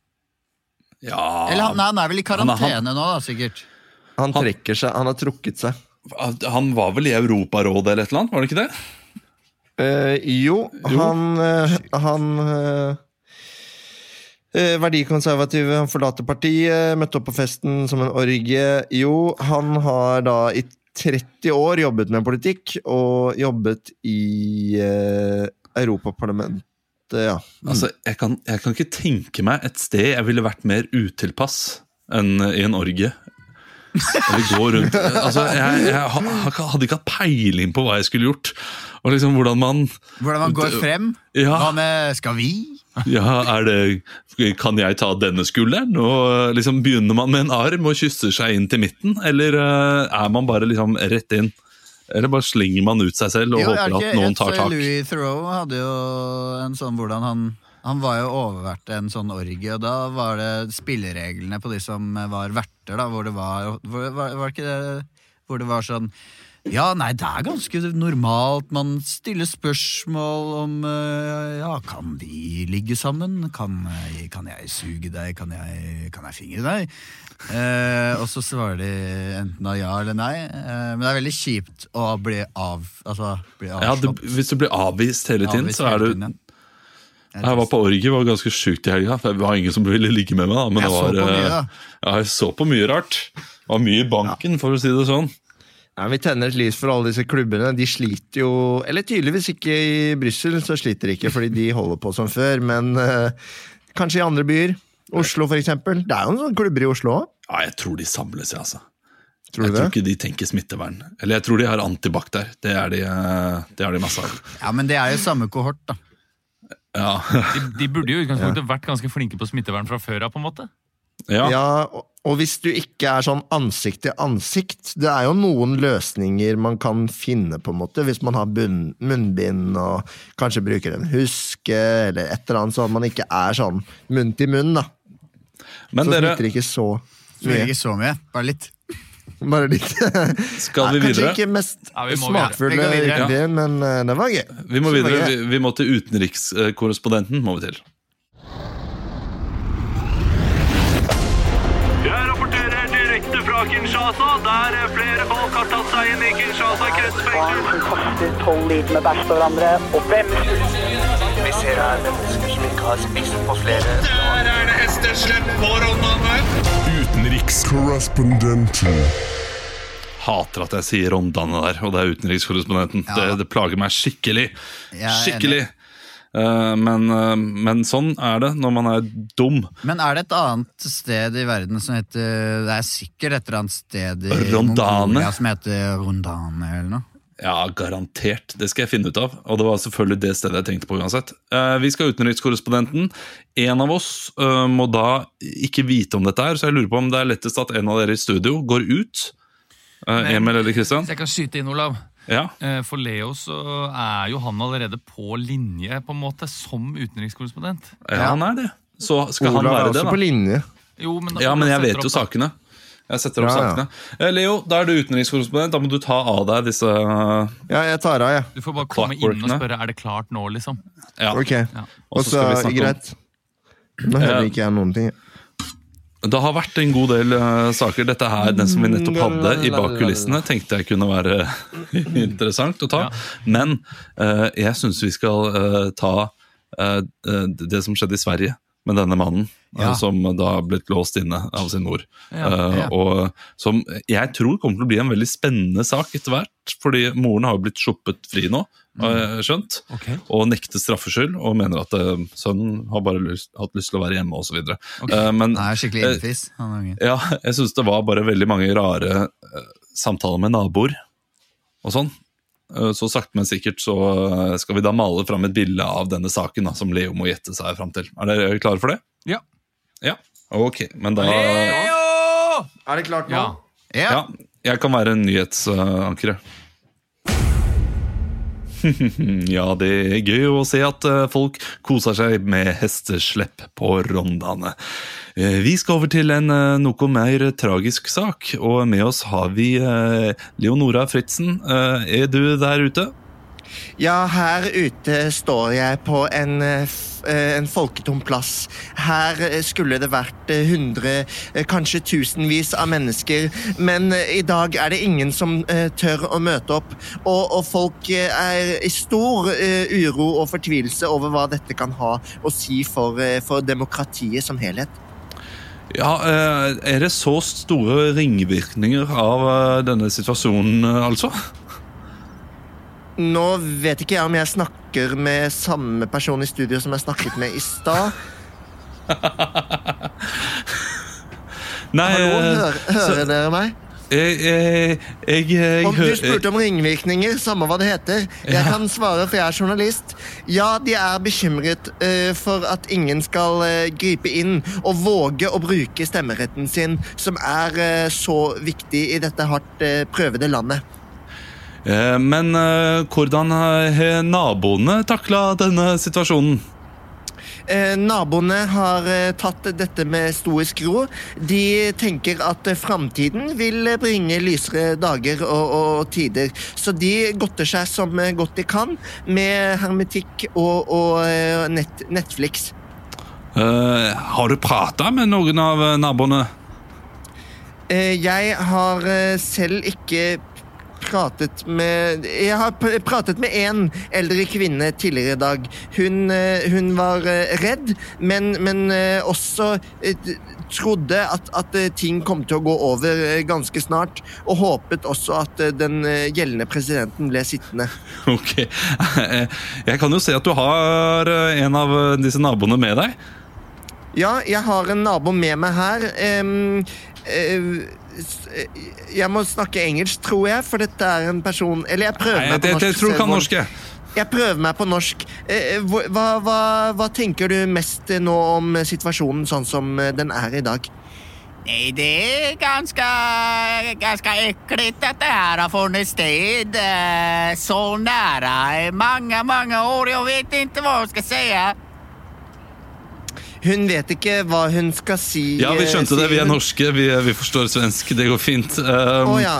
Ja, Eller han, nei, han er vel i Han er- karantene han- nå, da, sikkert. Han trekker seg. Han har trukket seg. han var vel i Europarådet eller et eller annet, var det ikke det? Eh, jo, Jo. han, eh, han eh, eh, Verdikonservative, han forlater partiet, møtte opp på festen som en orgie. Jo, han har da i 30 år jobbet med politikk, og jobbet i eh, Europaparlamentet, ja. Altså, jeg kan, jeg kan ikke tenke meg et sted jeg ville vært mer utilpass enn i en orgie. Eller gå rundt Altså, jeg, jeg hadde ikke hatt peiling på hva jeg skulle gjort. Og liksom hvordan man Hvordan man går frem. Ja. Hva med 'skal vi'? Ja, er det Kan jeg ta denne skulderen? Og liksom Begynner man med en arm og kysser seg inn til midten, eller eh, er man bare liksom rett inn? Eller bare slenger man ut seg selv og Jo, er håper at noen tar tak? Louis Theroux hadde jo en sånn hvordan han Han var jo oververt en sånn orgie, og da var det spillereglene på de som var verter, da, hvor det var hvor, var, var det ikke det Hvor det var sånn ja, nei, det er ganske normalt. Man stiller spørsmål om eh, Ja, kan vi ligge sammen? Kan, jeg- kan jeg suge deg? Kan jeg, kan jeg fingre deg? Eh, og så svarer de enten av ja eller nei. Eh, men det er veldig kjipt å bli av Altså bli Ja, det. Hvis du blir avvist hele tiden, Avvist så er du. Jeg var på orgie, var ganske sjukt i helga. Det var ingen som ville ligge med meg. da Men Jeg det så var, på mye, eh, da. Ja, jeg så på mye rart. Var mye i banken, for å si det sånn. Nei, vi tenner et lys for alle disse klubbene. De sliter jo Eller tydeligvis ikke i Brussel, så sliter de ikke fordi de holder på som før. Men uh, kanskje i andre byer. Oslo, for eksempel. Det er jo noen klubber i Oslo òg. Ja, jeg tror de samler seg, altså. Tror jeg det? tror ikke de tenker smittevern. Eller jeg tror de har antibac der. Det er de, eh, det har de masse av. Ja, men det er jo samme kohort, da. Ja. De, de burde jo i utgangspunktet vært ganske flinke på smittevern fra før av. på en måte. ja. Ja, og, og hvis du ikke er sånn ansikt til ansikt Det er jo noen løsninger man kan finne, på en måte, hvis man har bunn, munnbind og kanskje bruker en huske eller et eller annet, så at man ikke er sånn munn til munn, da. Men Så dere, smitter det ikke så Så blir det mye. ikke så mye, bare litt. Bare litt. skal vi videre? Kanskje ikke mest Ja, vi smakfulle, videre. Vi videre. riktig, men eh, det var gøy. Vi må videre. Vi, vi må til utenrikskorrespondenten. må vi til. Fra Kinshasa, der flere folk har tatt seg inn i Kinshasa kretsfengsel. kaster tolv liter med bæsj på hverandre, og hvem Vi ser her mennesker som ikke har spist på flere Der er det hesteslepp på Rondane. Utenrikskorrespondenten. Hater at jeg sier Rondane der, og det er utenrikskorrespondenten. Ja. Det, det plager meg skikkelig. skikkelig Skikkelig. Eh, men, eh, men sånn er det når man er dum. Men er det et annet sted i verden som heter Det er sikkert et eller annet sted i Rondane? Mongolia som heter Rondane eller noe? Ja, garantert. Det skal jeg finne ut av. Og det var selvfølgelig det stedet jeg tenkte på uansett. Eh, vi skal ha utenrikskorrespondenten. En av oss eh, må da ikke vite om dette her, så jeg lurer på om det er lettest at en av dere i studio går ut. Men- Emil eller Kristian? Hvis jeg kan skyte inn, Olav. Ja. Eh, For Leo så er jo han allerede på linje på en måte som utenrikskorrespondent. ja, han er det. Så skal han være er være det, da. på linje. Jo, men Ja, men jeg vet jo opp, sakene. Jeg setter opp Ja, ja. sakene. Eh, Leo, da er du utenrikskorrespondent. Da må du ta av deg disse eh, Ja, jeg tar av, jeg. Du får bare komme inn og spørre er det klart nå, liksom. Ja. Ok. Og Og så så, skal vi snakke om- greit. Nå hører ikke jeg noen ting. Det har vært en god del uh, saker. Dette her, den som vi nettopp hadde i bak kulissene, tenkte jeg kunne være interessant å ta. Men uh, jeg syns vi skal uh, ta det som skjedde i Sverige med denne mannen. Ja. Som da har blitt låst inne av sin mor. Ja, ja. Og som jeg tror kommer til å bli en veldig spennende sak etter hvert. Fordi moren har jo blitt sluppet fri nå, har Okay. skjønt. Og nekter straffskyld, og mener at uh, sønnen har bare lyst, hatt lyst til å være hjemme osv. Uh, men Han er skikkelig eh, innfis. Han er ja, jeg syns det var bare veldig mange rare uh, samtaler med naboer og sånn. Så sakte, men sikkert så skal vi da male fram et bilde av denne saken da, som Leo må gjette seg fram til. Er dere klare for det? Ja. Ja. Ok, men da Er det klart nå? Ja. Ja. Ja, jeg kan være nyhetsankeret. ja, det er gøy å se at eh, folk koser seg med hesteslepp på Rondane. Eh, Vi skal over til en eh, noe mer tragisk sak, og med oss har vi Leonora Fritzen. Er du der ute? Ja, her ute står jeg på en, eh, eh, en folketom plass. Her eh, skulle det vært hundre, kanskje tusenvis av mennesker, men i dag er det ingen som tør å møte opp. Og, og folk er i stor uro og fortvilelse over hva dette kan ha å si for, for demokratiet som helhet. Ja, Er det så store ringvirkninger av denne situasjonen, altså? Nå vet ikke jeg om jeg snakker med samme person i studio som jeg snakket med i stad. Nei, Hallo, hører, hører, så, dere meg? jeg, jeg, jeg, jeg, Om du spurte om ringvirkninger, samme hva det heter. Jeg Ja. kan svare, for jeg er journalist. Ja, de er bekymret uh, for at ingen skal uh, gripe inn og våge å bruke stemmeretten sin, som er uh, så viktig i dette hardt eh, prøvede landet. Eh, Men eh, hvordan har naboene takla denne situasjonen? Eh, naboene har eh, tatt dette med stoisk ro. De tenker at eh, framtiden vil bringe lysere dager og, og tider. Så de godter seg som godt de kan med hermetikk og, og net, Netflix. Har du prata med noen av naboene? Jeg har selv ikke pratet med Jeg har pratet med én eldre kvinne tidligere i dag. Hun, eh, hun var eh, redd, men, men eh, også trodde at, at ting kom til å gå over ganske snart. Og håpet også at den gjeldende presidenten ble sittende. Ok. Jeg kan jo se at du har en av disse naboene med deg. Ja, jeg har en nabo med meg her. Um, eh, jeg må snakke engelsk, tror jeg, for dette er en person Eller jeg prøver Nei, meg på det, norsk. jeg tror du kan Sevon. norsk. jeg. Jeg prøver meg på norsk. Eh, Hva, hva, hva tenker du mest eh, nå om situasjonen sånn som eh, den er i dag? Nei, det er ganske, ganske ekkelt at det her har funnet sted eh, så nære i mange många år. Jeg vet ikke hva jeg skal säga. Hun vet ikke hva hun skal si. Ja, vi skjønte det. Vi er norske. Vi, vi forstår svensk. Det går fint. Um, oh, ja.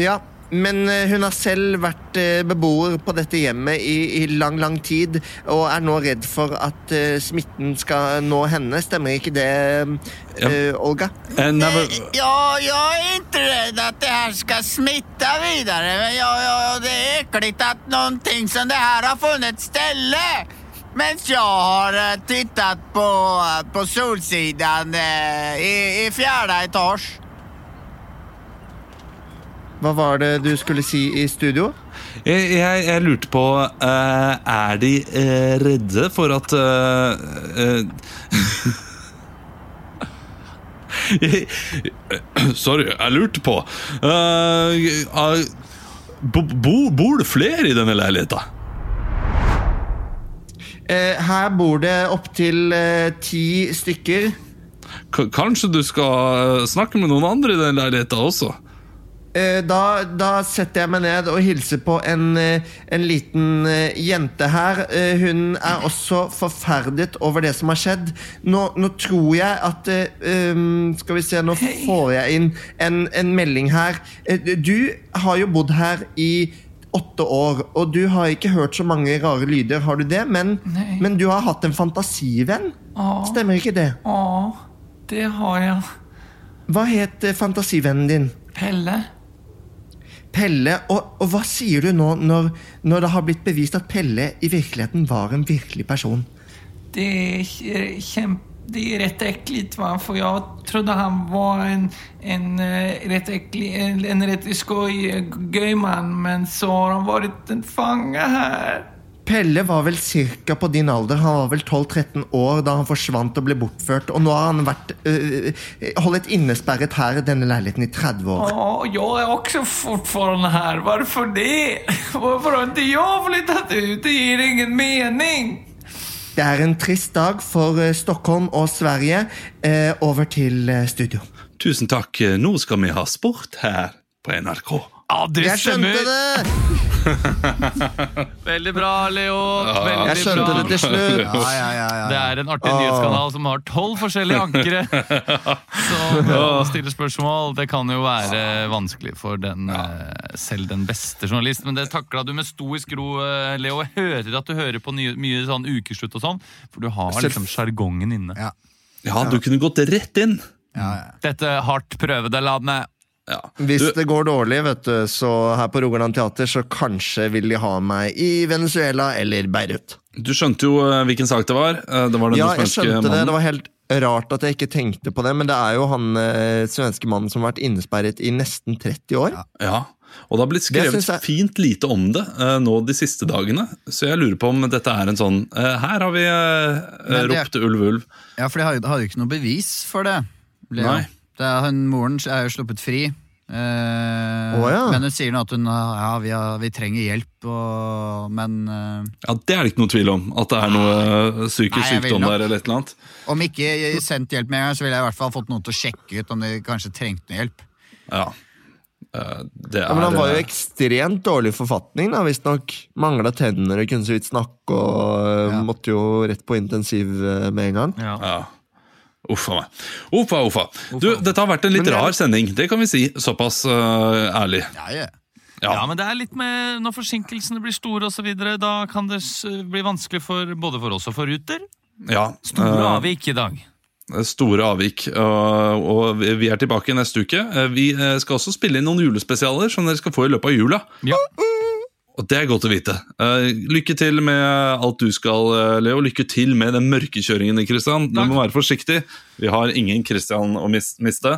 ja. Men eh, hun har selv vært eh, beboer på dette hjemmet i, i lang, lang tid, og er nå redd for at eh, smitten skal nå henne. Stemmer ikke det, eh, Olga? Never... Ja, jeg er ikke redd at det her skal smitte videre. Men ja, ja, Det det är at noen ting som det her har funnet ställe. Men jag har tittet tittat på, på Solsidan eh, i, i fjärde etage. Hva var det du skulle si i studio? Jeg, jeg, jeg lurte på uh, Er de uh, redde for at eh, eh, Sorry, jeg lurte på Eh, eh, bo, bo, bor det flere i denne leiligheten? Eh, her bor det opptil eh, ti stykker. K kanskje du skal eh, snakke med noen andre i den leiligheten også? Eh, da, da setter jeg meg ned og hilser på en, en liten jente her. Eh, hun er også forferdet over det som har skjedd. Nå, nå tror jeg at eh, um, Skal vi se, nå får jeg inn en, en melding her. Eh, du har jo bodd her i åtte år, og du har ikke hørt så mange rare lyder, har du det? Men, men du har hatt en fantasivenn? Åh. Stemmer ikke det? Ja, det har jeg. Hva het eh, fantasivennen din? Pelle. Pelle, og, og hva sier du nå når, når det har blitt bevist at Pelle i virkeligheten var en virkelig person? Det er kämp, det är rätt äckligt va, för jag trodde han var en, en, uh, rätt, äcklig, en, en rätt skoj eh, göjman, men så har han varit en fånge här. Pelle var vel cirka på din alder. Han var vel 12-13 år da han forsvant og ble bortført. Og nå har han vært øh, holdt innesperret her i denne leiligheten i 30 år. Ja, jeg er også fortsatt her. Hvorfor det? Hvorfor har ikke jeg flyttet ut? Det gir ingen mening. Det er en trist dag for øh, Stockholm og Sverige. Eh, over til øh, studio. Tusen takk. Nå skal vi ha sport her på NRK. Ja, det Jeg skjønte det! Veldig bra, Leo. Veldig Jeg skjønte bra. det til slutt. Ja, ja, ja, ja. Det er en artig nyhetskanal som har tolv forskjellige ankere som å stiller spørsmål. Det kan jo være vanskelig for den, eh, selv den beste journalist, men det takla du med stoisk ro, eh, Leo. Jeg hører at du hører på nye, mye sånn ukeslutt og sånn, for du har liksom sjargongen inne. Ja. Ja, du kunne gått rett inn. Ja, ja. Dette hardt prøvede landet. Ja. Hvis Du, det går dårlig, vet du, så her på Rogaland Teater, så kanskje vil de ha meg i Venezuela eller Beirut. du skjønte jo eh, hvilken sak det var. Eh, Det var den Ja, jeg skjønte det. mannen. Det var helt rart at jeg ikke tenkte på det, men det er jo han eh, svenske mannen som har vært innesperret i nesten 30 år. Ja, og det har blitt skrevet jeg- fint lite om det uh, nå de siste dagene. Så jeg lurer på om dette er en sånn uh, Her har vi uh, ropt er... ulv, ulv. ja, for de har jo- har jo ikke noe bevis for det. Leo. Nei. Det er, hun, moren er jo sluppet fri. Eh, oh, ja. Men hun sier nå at hun ja, vi, har, vi trenger hjelp, og, men eh, Ja, Det er det ikke noe tvil om. At det er noe eh, psykisk Nei, jeg vil sykdom der eller et eller annet. om ikke sendt hjelp med en gang, så ville jeg i hvert fall fått noen til å sjekke ut om de kanskje trengte noe hjelp. Ja. Eh, Det er Ja, men han var jo eh, ekstremt dårlig i forfatning, da, visstnok. Mangla tenner og kunne så vidt snakke, og eh, Ja. måtte jo rett på intensiv eh, med en gang. ja. Uff a meg. Uffa, uffa. Du, dette har vært en litt rar sending, det kan vi si. Såpass uh, ærlig. Ja, ja. Ja. Ja, men det er litt med Når forsinkelsene blir store, og så videre, da kan det bli vanskelig for både for oss og for Ruter. Ja, Store eh, avvik i dag. Store avvik. og- og vi- er tilbake neste uke. Eh, Vi eh, skal også spille inn noen julespesialer som dere skal få i løpet av jula. Ja. Og det er godt å vite. Uh, lykke til med alt du skal, eh, Leo. Lykke til med den mørkekjøringen din, Christian. Du må være forsiktig. Vi har ingen Christian å mis miste.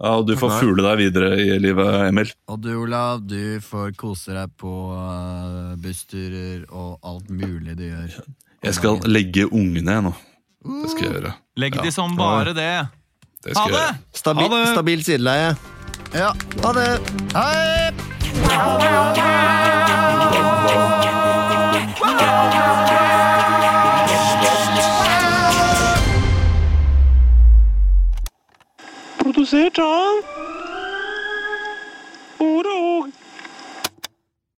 Ja, Og du får fule deg videre i livet, Emil. Og du, Olav, du får kose deg på uh, bussturer og alt mulig du gjør. Jeg skal legge ungene jeg, nå. Det skal jeg gjøre. Legg Ja. de som bare det. Det skal Ha jeg det! gjøre. Stabil, Ha det! Stabilt sideleie. Ja. Ha det! Hei! Producer John? Oder?